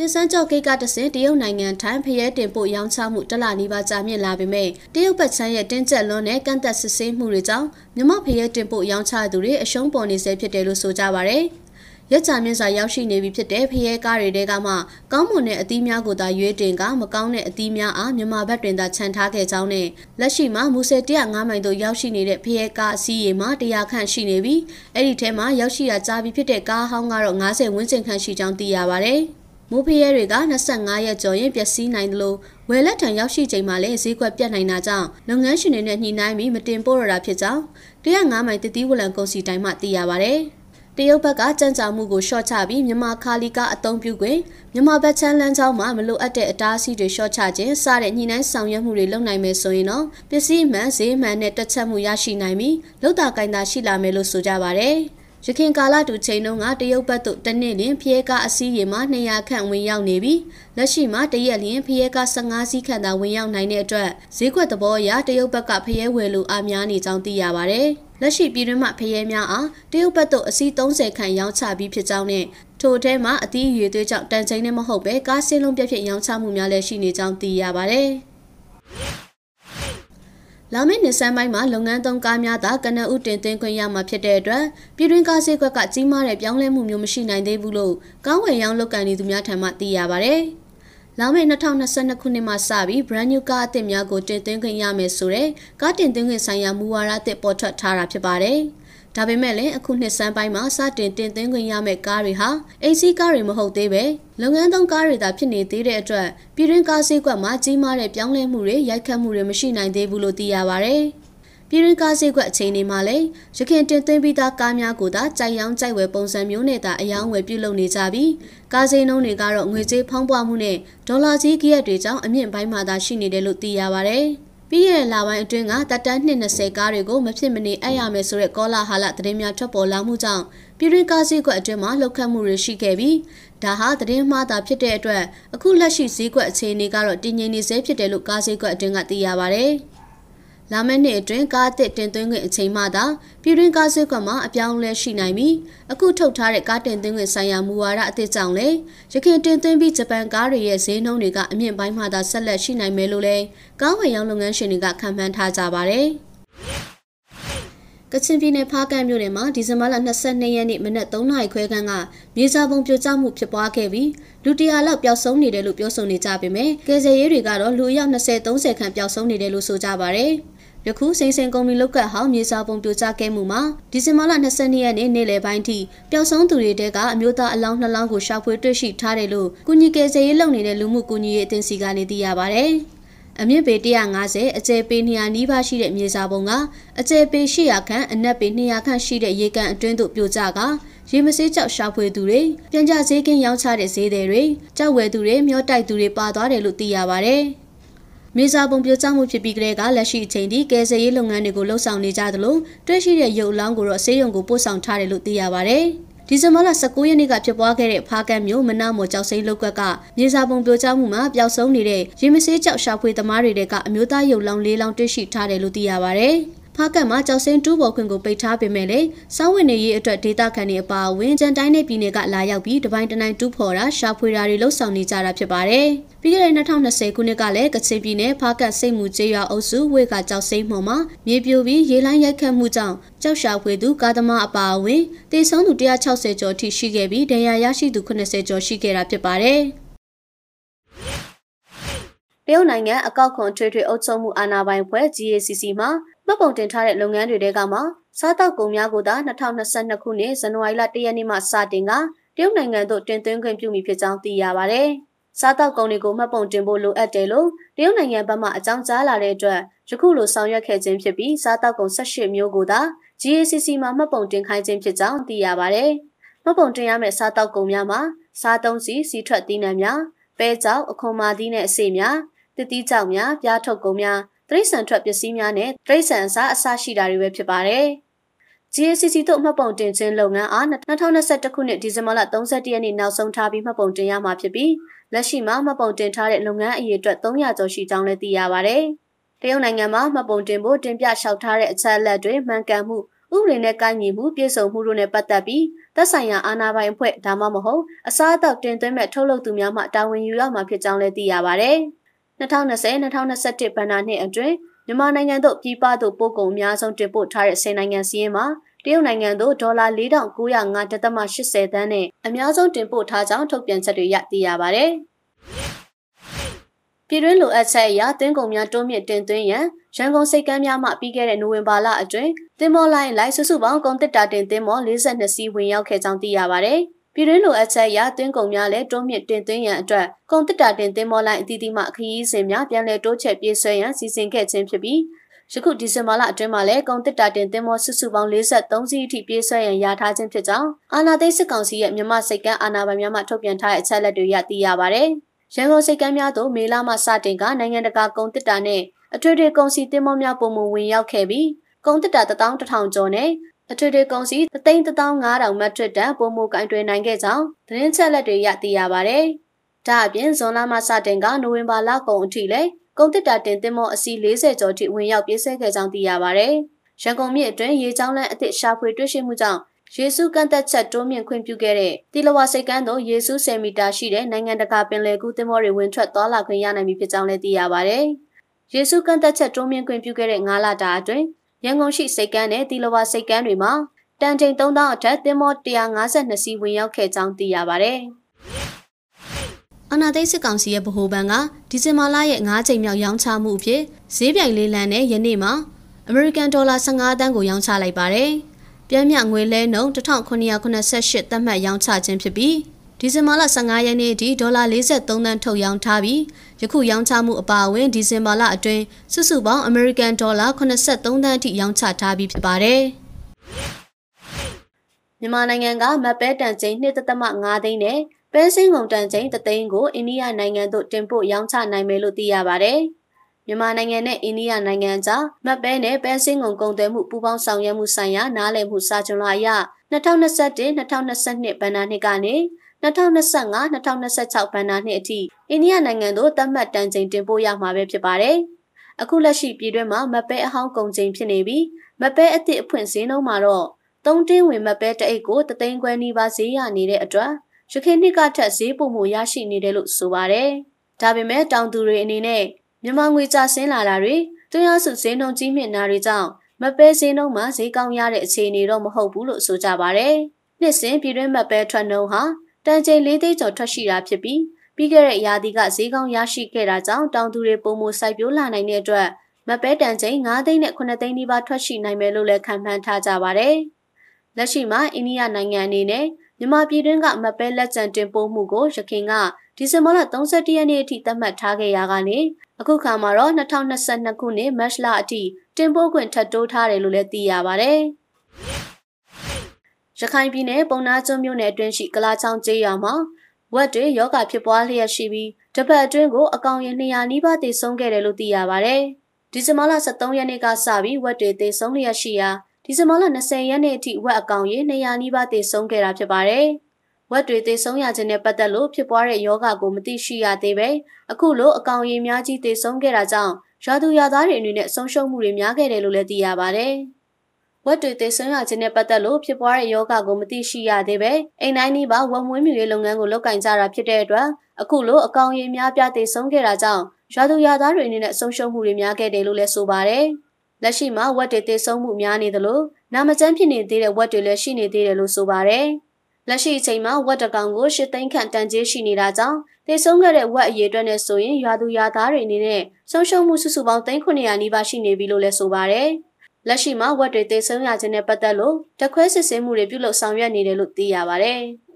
ကျင်းစန်းကျော့ဂိတ်ကတဆင်တရုတ်နိုင်ငံထိုင်းဖရဲတင်ပို့ရောင်းချမှုတလနီးပါးကြာမြင့်လာပေမဲ့တရုတ်ဘက်ချမ်းရဲ့တင်းကျပ်လွန်းတဲ့ကန့်သက်စစ်ဆေးမှုတွေကြောင့်မြမဖရဲတင်ပို့ရောင်းချသူတွေအရှုံးပေါ်နေဆဲဖြစ်တယ်လို့ဆိုကြပါဗျ။ရက်ချမြင့်စွာရောက်ရှိနေပြီဖြစ်တဲ့ဖရဲကားတွေတဲကမှကောင်းမွန်တဲ့အသီးများကိုသာရွေးတင်ကမကောင်းတဲ့အသီးများအားမြန်မာဘက်တွင်သာခြံထားခဲ့ကြောင်းနဲ့လက်ရှိမှာမူဆယ်105မိုင်သို့ရောက်ရှိနေတဲ့ဖရဲကားအစီးရေမှာ100ခန့်ရှိနေပြီးအဲ့ဒီထဲမှာရောက်ရှိတာကြားပြီးဖြစ်တဲ့ကားဟောင်းကတော့90ဝန်းကျင်ခန့်ရှိကြောင်းသိရပါဗျ။ မိုးဖရဲတွေက25ရက်ကျော်ရင်ပျက်စီးနိုင်တယ်လို့ဝယ်လက်ထံရောက်ရှိချိန်မှာလည်းဈေးကွက်ပြတ်နိုင်တာကြောင့်လုပ်ငန်းရှင်တွေနဲ့ညှိနှိုင်းပြီးမတင်ပို့ရတာဖြစ်ကြောင်း105မိုင်တတိဝလံကုန်စီတိုင်းမှသိရပါဗျ။တရုတ်ဘက်ကကြံ့ကြာမှုကိုရှော့ချပြီးမြန်မာခါလီကအသုံးပြုခွင့်မြန်မာဘက်ချမ်းလန်းချောင်းမှာမလိုအပ်တဲ့အတားအဆီးတွေရှော့ချခြင်းစတဲ့ညှိနှိုင်းဆောင်ရွက်မှုတွေလုပ်နိုင်မယ်ဆိုရင်တော့ပစ္စည်းမှန်ဈေးမှန်နဲ့တွက်ချက်မှုရရှိနိုင်ပြီးလောက်တာကင်တာရှိလာမယ်လို့ဆိုကြပါဗျ။ ရခင်ကာလတူချိန်တုန်းကတရုတ်ဘက်သို့တနစ်လင်ဖျဲကားအစည်းရေမှာ200ခန့်ဝင်ရောက်နေပြီးလက်ရှိမှာတရက်လျင်ဖျဲကား15စီးခန့်သာဝင်ရောက်နိုင်တဲ့အတွက်ဈေးကွက်သဘောအရတရုတ်ဘက်ကဖျဲဝယ်လူအားများနေကြောင်းသိရပါဗျ။လက်ရှိပြည်တွင်းမှဖရဲများအားတရုတ်ဘက်သို့အစီး30ခန့်ရောင်းချပြီးဖြစ်ကြောင်းနဲ့ထိုထဲမှာအသီးအရွေသွေးကြောင့်တန်ချိန်နဲ့မဟုတ်ပဲကားစင်းလုံးပြည့်ဖြစ်ရောင်းချမှုများလည်းရှိနေကြောင်းသိရပါဗျ။ လာမယ့်နှစ်ဆန်းပိုင်းမှာလုပ်ငန်းသုံးကားများသာကနအုတင်သွင်းခွင့်ရမှာဖြစ်တဲ့အတွက်ပြည်တွင်းကားဈေးကွက်ကကြီးမားတဲ့ပြောင်းလဲမှုမျိုးမရှိနိုင်သေးဘူးလို့ကောင်းဝယ်ရောင်းလုပ်ကိုင်နေသူများထံမှသိရပါဗျ။လာမယ့်2022ခုနှစ်မှာစပြီး brand new ကားအသစ်များကိုတင်သွင်းခွင့်ရမယ်ဆိုတဲ့ကားတင်သွင်းခွင့်ဆိုင်ရာမူဝါဒအသစ်ပေါ်ထွက်ထားတာဖြစ်ပါတယ်။ ဒါပေမဲ့လည်းအခုနှစ်စမ်းပိုင်းမှာစတင်တင်သွင်းခွင့်ရမယ့်ကားတွေဟာ AC ကားတွေမဟုတ်သေးပဲလုပ်ငန်းသုံးကားတွေသာဖြစ်နေသေးတဲ့အတွက်ပြည်တွင်းကားဈေးကွက်မှာကြီးမားတဲ့ပြောင်းလဲမှုတွေရိုက်ခတ်မှုတွေမရှိနိုင်သေးဘူးလို့သိရပါဗျ။ပြည်တွင်းကားဈေးကွက်အခြေအနေမှာလည်းရခိုင်တင်သွင်းပြီးသားကားများကိုသာကြိုက်ရောင်းကြိုက်ဝယ်ပုံစံမျိုးနဲ့သာအယောင်းဝယ်ပြုလုပ်နေကြပြီးကားဈေးနှုန်းတွေကတော့ငွေကြေးဖောင်းပွားမှုနဲ့ဒေါ်လာဈေးကြီးရက်တွေကြောင့်အမြင့်ပိုင်းမှာသာရှိနေတယ်လို့သိရပါဗျ။ ပြီးရတဲ့လပိုင်းအတွင်းကတပ်တန်း220ကားတွေကိုမဖြစ်မနေအပ်ရမယ်ဆိုတဲ့ကောလာဟာလသတင်းများထွက်ပေါ်လာမှုကြောင့်ပြည်တွင်းကားဈေးကွက်အတွင်းမှာလှုပ်ခတ်မှုတွေရှိခဲ့ပြီးဒါဟာသတင်းမှားတာဖြစ်တဲ့အတွက်အခုလက်ရှိဈေးကွက်အခြေအနေကတော့တည်ငြိမ်နေဆဲဖြစ်တယ်လို့ကားဈေးကွက်အတွင်းကသိရပါဗျ။ လာမယ့်နှစ်အတွင်းကားအသစ်တင်သွင်းခွင့်အချိန်မှသာပြည်တွင်းကားဈေးကွက်မှာအပြောင်းအလဲရှိနိုင်ပြီးအခုထုတ်ထားတဲ့ကားတင်သွင်းခွင့်ဆိုင်ရာမူဝါဒအသစ်ကြောင့်လည်းရခိုင်တင်သွင်းပြီးဂျပန်ကားတွေရဲ့ဈေးနှုန်းတွေကအမြင့်ပိုင်းမှသာဆက်လက်ရှိနိုင်မယ်လို့လည်းကားဝယ်ရောင်းလုပ်ငန်းရှင်တွေကခန့်မှန်းထားကြပါတယ်ကချင်ပြည်နယ်ဖားကန့်မြို့နယ်မှာဒီဇင်ဘာလ22ရက်နေ့မနက်3နာရီခွဲခန့်ကမြေစာပုံပြိုကျမှုဖြစ်ပွားခဲ့ပြီးလူတရာလောက်ပျောက်ဆုံးနေတယ်လို့ပြောဆိုနေကြပေမဲ့ကယ်ဆယ်ရေးတွေကတော့လူအယောက်20-30ခန့်ပျောက်ဆုံးနေတယ်လို့ဆိုကြပါဗျ။ ယခုစိန်စင်ကုမ္ပဏီလောက်ကဟောင်းမြေစာပုံပြိုကျခဲ့မှုမှာဒီဇင်ဘာလ22ရက်နေ့နေ့လယ်ပိုင်းထိပျောက်ဆုံးသူတွေတဲကအမျိုးသားအလောင်းနှလောင်းကိုရှာဖွေတွေ့ရှိထားတယ်လို့ကုညီကယ်ဆယ်ရေးလုပ်နေတဲ့လူမှုကူညီရေးအသင်းစီကနေသိရပါဗျ။အမြင့်ပေ150အကျယ်ပေ200နီးပါးရှိတဲ့မြေစာပုံကအကျယ်ပေ800ခန့်အနက်ပေ200ခန့်ရှိတဲ့ရေကန်အတွင်းသို့ပြိုကျကရေမစေးကြောက်ရှာဖွေသူတွေပြန်ကြဈေးကင်းရောင်းချတဲ့ဈေးတွေကြောက်ဝယ်သူတွေမျောတိုက်သူတွေပါသွားတယ်လို့သိရပါဗျ။ မြေစာပုံပြိုကျမှုဖြစ်ပြီးကလေးကလက်ရှိအချိန်ထိကယ်ဆယ်ရေးလုပ်ငန်းတွေကိုလှုပ်ဆောင်နေကြသလိုတွေ့ရှိတဲ့ရုပ်အလောင်းကိုတော့ဆေးရုံကိုပို့ဆောင်ထားတယ်လို့သိရပါဗျ။ဒီဇင်ဘာလ19ရက်နေ့ကဖြစ်ပွားခဲ့တဲ့ဖားကတ်မြို့မနာမော်ကြောက်စိမ်းလောက်ကကမြေစာပုံပြိုကျမှုမှာပျောက်ဆုံးနေတဲ့ရေမဆေးကြောက်ရှာဖွေသမားတွေကအမျိုးသားရုပ်လောင်း၄လောင်းတွေ့ရှိထားတယ်လို့သိရပါဗျ။ ဖားကတ်မှာကြောက်စင်းတူးပေါ်ခွင့်ကိုပိတ်ထားပေမဲ့လည်းစောင်းဝင်နေရေးအတွက်ဒေတာခန်တွေအပါအဝင်ကြံတိုင်းနယ်ပြည်နယ်ကလာရောက်ပြီးတပိုင်းတနိုင်တူးဖော်တာရှာဖွေတာတွေလှုပ်ဆောင်နေကြတာဖြစ်ပါတယ်။ပြီးခဲ့တဲ့2020ခုနှစ်ကလည်းကချင်ပြည်နယ်ဖားကတ်စိတ်မှုကျေးရွာအုပ်စုဝေကကြောက်စိမ်းမှော်မှာမြေပြိုပြီးရေလိုင်းရိုက်ခတ်မှုကြောင့်ကြောက်ရှာဖွေသူကားသမားအပါအဝင်တေဆုံးသူ160ကျော်ထိရှိခဲ့ပြီးဒဏ်ရာရရှိသူ80ကျော်ရှိခဲ့တာဖြစ်ပါတယ်။တရုတ်နိုင်ငံအကောက်ခွန်ထွေထွေအုပ်ချုပ်မှုအာဏာပိုင်ဖွဲ့ GACC မှာ မှတ်ပုံတင်ထားတဲ့လုပ်ငန်းတွေတဲကမှစားတောက်ကုန်များကိုသာ2022ခုနှစ်ဇန်နဝါရီလ1ရက်နေ့မှစတင်ကတရုတ်နိုင်ငံသို့တင်သွင်းခွင့်ပြုမိဖြစ်ကြောင်းသိရပါဗျ။စားတောက်ကုန်တွေကိုမှတ်ပုံတင်ဖို့လိုအပ်တယ်လို့တရုတ်နိုင်ငံဘက်မှအကြောင်းကြားလာတဲ့အတွက်ယခုလိုဆောင်ရွက်ခဲ့ခြင်းဖြစ်ပြီးစားတောက်ကုန်18မျိုးကိုသာ GACC မှာမှတ်ပုံတင်ခိုင်းခြင်းဖြစ်ကြောင်းသိရပါဗျ။မှတ်ပုံတင်ရမယ့်စားတောက်ကုန်များမှာစားသုံးစီစီထွက်သီးနှံများပဲကြောက်အခွန်မာသီးနဲ့အစေများတတိကြောက်များပြားထုတ်ကုန်များ တရိษံထွက်ပစ္စည်းများနဲ့တရိษံအစားအစရှိတာတွေပဲဖြစ်ပါတယ်။ GACC တို့မှတ်ပုံတင်ခြင်းလုပ်ငန်းအား2021ခုနှစ်ဒီဇင်ဘာလ31ရက်နေ့နောက်ဆုံးထားပြီးမှတ်ပုံတင်ရမှာဖြစ်ပြီးလက်ရှိမှာမှတ်ပုံတင်ထားတဲ့လုပ်ငန်းအရေအတွက်300ကျော်ရှိကြောင်းလည်းသိရပါတယ်။တရုတ်နိုင်ငံမှာမှတ်ပုံတင်ဖို့တင်ပြလျှောက်ထားတဲ့အချက်အလက်တွေမှန်ကန်မှုဥပဒေနဲ့ကိုင်းညီမှုပြည်စုံမှုတို့နဲ့ပတ်သက်ပြီးသက်ဆိုင်ရာအာဏာပိုင်အဖွဲ့ဒါမှမဟုတ်အစားအသောက်တင်သွင်းမဲ့ထုတ်လုပ်သူများမှတာဝန်ယူရမှာဖြစ်ကြောင်းလည်းသိရပါဗျ။ 2020-2021ဘဏ္ဍာနှစ်အတွင်းမြန်မာနိုင်ငံသို့ပြည်ပသို့ပို့ကုန်အများဆုံးတင်ပို့ထားတဲ့10နိုင်ငံစီးရင်မှာတရုတ်နိုင်ငံသို့ဒေါ်လာ4905.80သန်းနဲ့အများဆုံးတင်ပို့ထားကြောင်းထုတ်ပြန်ချက်တွေရသိရပါဗျ။ပြည်တွင်းလိုအပ်ချက်အရတင်းကုန်များတိုးမြင့်တင်သွင်းရန်ရန်ကုန်စိတ်ကမ်းများမှပြီးခဲ့တဲ့နိုဝင်ဘာလအတွင်းတင်မောလိုင်းလိုက်စုစုပေါင်းကုန်တစ်တာတင်တင်မော42စီးဝင်ရောက်ခဲ့ကြောင်းသိရပါဗျ။ ပြည်တွင်းလိုအပ်ချက်အရတင်းကုန်များလည်းတိုးမြင့်တင်သွင်းရန်အတွက်ကုန်တစ်တာတင်တင်မောလိုင်းအသီးသီးမှခရီးစဉ်များပြန်လည်တိုးချဲ့ပြေးဆွဲရန်စီစဉ်ခဲ့ခြင်းဖြစ်ပြီးယခုဒီဇင်ဘာလအတွင်းမှာလည်းကုန်တစ်တာတင်တင်မောစုစုပေါင်း43စီးအထိပြေးဆွဲရန်ရထားခြင်းဖြစ်ကြောင်းအာနာသိစစ်ကောင်စီရဲ့မြန်မာစိတ်ကမ်းအာဏာပိုင်များမှထုတ်ပြန်ထားတဲ့အချက်အလက်တွေရသိရပါဗျ။ရန်ကုန်စိတ်ကမ်းများသို့မေလမှစတင်ကနိုင်ငံတကာကုန်တစ်တာနဲ့အထွေထွေကုန်စည်တင်မောများပုံမဝင်ရောက်ခဲ့ပြီးကုန်တစ်တာ11000ကျော်နဲ့ အထွေထွေကုန်စည်3,500မက်ထရစ်တန်ပုံမကင်တွင်နိုင်ခဲ့ကြောင်းသတင်းချက်လက်တွေရသိရပါဗျ။ဒါအပြင်ဇွန်လမှစတင်ကနိုဝင်ဘာလကုန်အထိလည်းကုန်တစ်တာတင်တင်မောအစီ40ကျော်ထိဝင်ရောက်ပြေးဆဲခဲ့ကြောင်းသိရပါဗျ။ရန်ကုန်မြို့အတွင်းရေချောင်းလန်းအသစ်ရှာဖွေတွေ့ရှိမှုကြောင့်ယေစုကန့်သက်ချက်တိုးမြင့်ခွင့်ပြုခဲ့တဲ့တီလဝါစိတ်ကမ်းသို့ယေစု10မီတာရှိတဲ့နိုင်ငံတကာပင်လယ်ကူးသင်္ဘောတွေဝင်ထွက်သွားလာခွင့်ရနိုင်ပြီဖြစ်ကြောင်းလည်းသိရပါဗျ။ယေစုကန့်သက်ချက်တိုးမြင့်ခွင့်ပြုခဲ့တဲ့9လတာအတွင်း ရန်ကုန်ရှိစိတ်ကမ်းနဲ့တီလဝါစိတ်ကမ်းတွေမှာတန်ချိန်3000အထက်သင်္ဘော152စီးဝင်ရောက်ခဲ့ကြောင်းသိရပါဗျ။အနာသိစစ်ကောင်စီရဲ့ဗဟိုဘဏ်ကဒီဇင်ဘာလရဲ့9ချိန်မြောက်ရောင်းချမှုအဖြစ်ဈေးပြိုင်လေးလံနဲ့ယနေ့မှာအမေရိကန်ဒေါ်လာ15တန်းကိုရောင်းချလိုက်ပါတယ်။ပြမ်းမြငွေလဲနှုန်း1988သတ်မှတ်ရောင်းချခြင်းဖြစ်ပြီး ဒီဇင်ဘာလ15ရက်နေ့ထိဒေါ်လာ43သန်းထုတ်ရောင်းထားပြီးယခုရောင်းချမှုအပါအဝင်ဒီဇင်ဘာလအတွင်းစုစုပေါင်းအမေရိကန်ဒေါ်လာ83သန်းအထိရောင်းချထားပြီးဖြစ်ပါတယ်။မြန်မာနိုင်ငံကမပဲတန်ချိန်2.5သိန်းနဲ့ပဲစင်းကုန်တန်ချိန်3သိန်းကိုအိန္ဒိယနိုင်ငံသို့တင်ပို့ရောင်းချနိုင်မယ်လို့သိရပါတယ်။မြန်မာနိုင်ငံနဲ့အိန္ဒိယနိုင်ငံကြားမတ်ပဲနဲ့ပဲစင်းငုံကုန်သွယ်မှုပူးပေါင်းဆောင်ရွက်မှုဆိုင်ရာနားလည်မှုစာချုပ်လာအရ2021-2022ဘဏ္ဍာနှစ်ကနေ 2025-2026ဘဏ္ဍာနှစ်အထိအိန္ဒိယနိုင်ငံသို့သတ်မှတ်တန်ချိန်တင်ပို့ရမှာပဲဖြစ်ပါတယ်။အခုလက်ရှိပြည်တွင်းမှာမပဲအဟောင်းကုန်ချိန်ဖြစ်နေပြီးမပဲအသစ်အဖွင့်ဈေးနှုန်းမှာတော့သုံးတင်းဝင်မပဲတအိတ်ကိုတသိန်းခွဲနီးပါးဈေးရနေတဲ့အတွက်ရခိုင်နှစ်ကထက်ဈေးပိုမှုရရှိနေတယ်လို့ဆိုပါတယ်။ဒါပေမဲ့တောင်သူတွေအနေနဲ့မြန်မာငွေကျဆင်းလာတာတွေတွင်းရစုဈေးနှုန်းကြီးမြင့်တာတွေကြောင့်မပဲဈေးနှုန်းမှာဈေးကောင်းရတဲ့အခြေအနေတော့မဟုတ်ဘူးလို့ဆိုကြပါဗျ။နှစ်စဉ်ပြည်တွင်းမပဲထွက်နှုန်းဟာ တန်ချိန်၄သိန်းကျော်ထွက်ရှိတာဖြစ်ပြီးပြီးခဲ့တဲ့ရာသီကဈေးကောင်းရရှိခဲ့တာကြောင့်တောင်သူတွေပုံမစိုက်ပျိုးလာနိုင်တဲ့အတွက်မပဲတန်ချိန်9သိန်းနဲ့9သိန်းနီးပါးထွက်ရှိနိုင်မယ်လို့လည်းခန့်မှန်းထားကြပါတယ်။လက်ရှိမှာအိန္ဒိယနိုင်ငံအနေနဲ့မြန်မာပြည်တွင်းကမပဲလက်ကျန်တင်ပို့မှုကိုရခိုင်ကဒီဇင်ဘာလ31ရက်နေ့အထိသတ်မှတ်ထားခဲ့ရာကနေအခုခါမှာတော့2022ခုနှစ်မတ်လအထိတင်ပို့ခွင့်ထပ်တိုးထားတယ်လို့လည်းသိရပါဗျ။ ရခိုင်ပြည်နယ်ပုံနာကျွန်းမြို့နယ်အတွင်းရှိကလာချောင်းကျေးရွာမှာဝက်တွေယောဂဖြစ်ပွားလျက်ရှိပြီးတပတ်အတွင်းကိုအကောင်ရ200နီးပါးသေဆုံးခဲ့တယ်လို့သိရပါဗျ။ဒီဇင်ဘာလ23ရက်နေ့ကစပြီးဝက်တွေသေဆုံးလျက်ရှိရာဒီဇင်ဘာလ20ရက်နေ့အထိဝက်အကောင်ရေ200နီးပါးသေဆုံးခဲ့တာဖြစ်ပါတယ်။ဝက်တွေသေဆုံးရခြင်းနဲ့ပတ်သက်လို့ဖြစ်ပွားတဲ့ယောဂကိုမသိရှိရသေးပဲအခုလိုအကောင်ရည်များကြီးသေဆုံးခဲ့တာကြောင့်ရွာသူရွာသားတွေအနေနဲ့ဆုံးရှုံးမှုတွေများခဲ့တယ်လို့လည်းသိရပါတယ်။ ဝက်တွေသေဆုံးရခြင်းနဲ့ပတ်သက်လို့ဖြစ်ပွားတဲ့ယောဂကိုမသိရှိရသေးပဲအိမ်တိုင်းနီးပါဝက်မွေးမြူရေးလုပ်ငန်းကိုလုပ်ကင်ကြတာဖြစ်တဲ့အတွက်အခုလိုအကောင်ရည်များပြသေဆုံးခဲ့တာကြောင့်ရွာသူရွာသားတွေအနေနဲ့ဆုံးရှုံးမှုတွေများခဲ့တယ်လို့လည်းဆိုပါတယ်။လက်ရှိမှာဝက်တွေသေဆုံးမှုများနေသလိုနာမကျန်းဖြစ်နေသေးတဲ့ဝက်တွေလည်းရှိနေသေးတယ်လို့ဆိုပါတယ်။လက်ရှိအချိန်မှာဝက်တကောင်ကိုရှစ်သိန်းခန့်တန်ကျေးရှိနေတာကြောင့်တေဆုံးခဲ့တဲ့ဝက်အရေအတွက်နဲ့ဆိုရင်ရွာသူရွာသားတွေအနေနဲ့ဆုံးရှုံးမှုစုစုပေါင်း3900နီးပါးရှိနေပြီလို့လည်းဆိုပါတယ်။ လက်ရှိမှာဝက်တွေတေဆုံးရခြင်းနဲ့ပတ်သက်လို့တခွဲစစ်ဆေးမှုတွေပြုလုပ်ဆောင်ရွက်နေတယ်လို့သိရပါတယ်။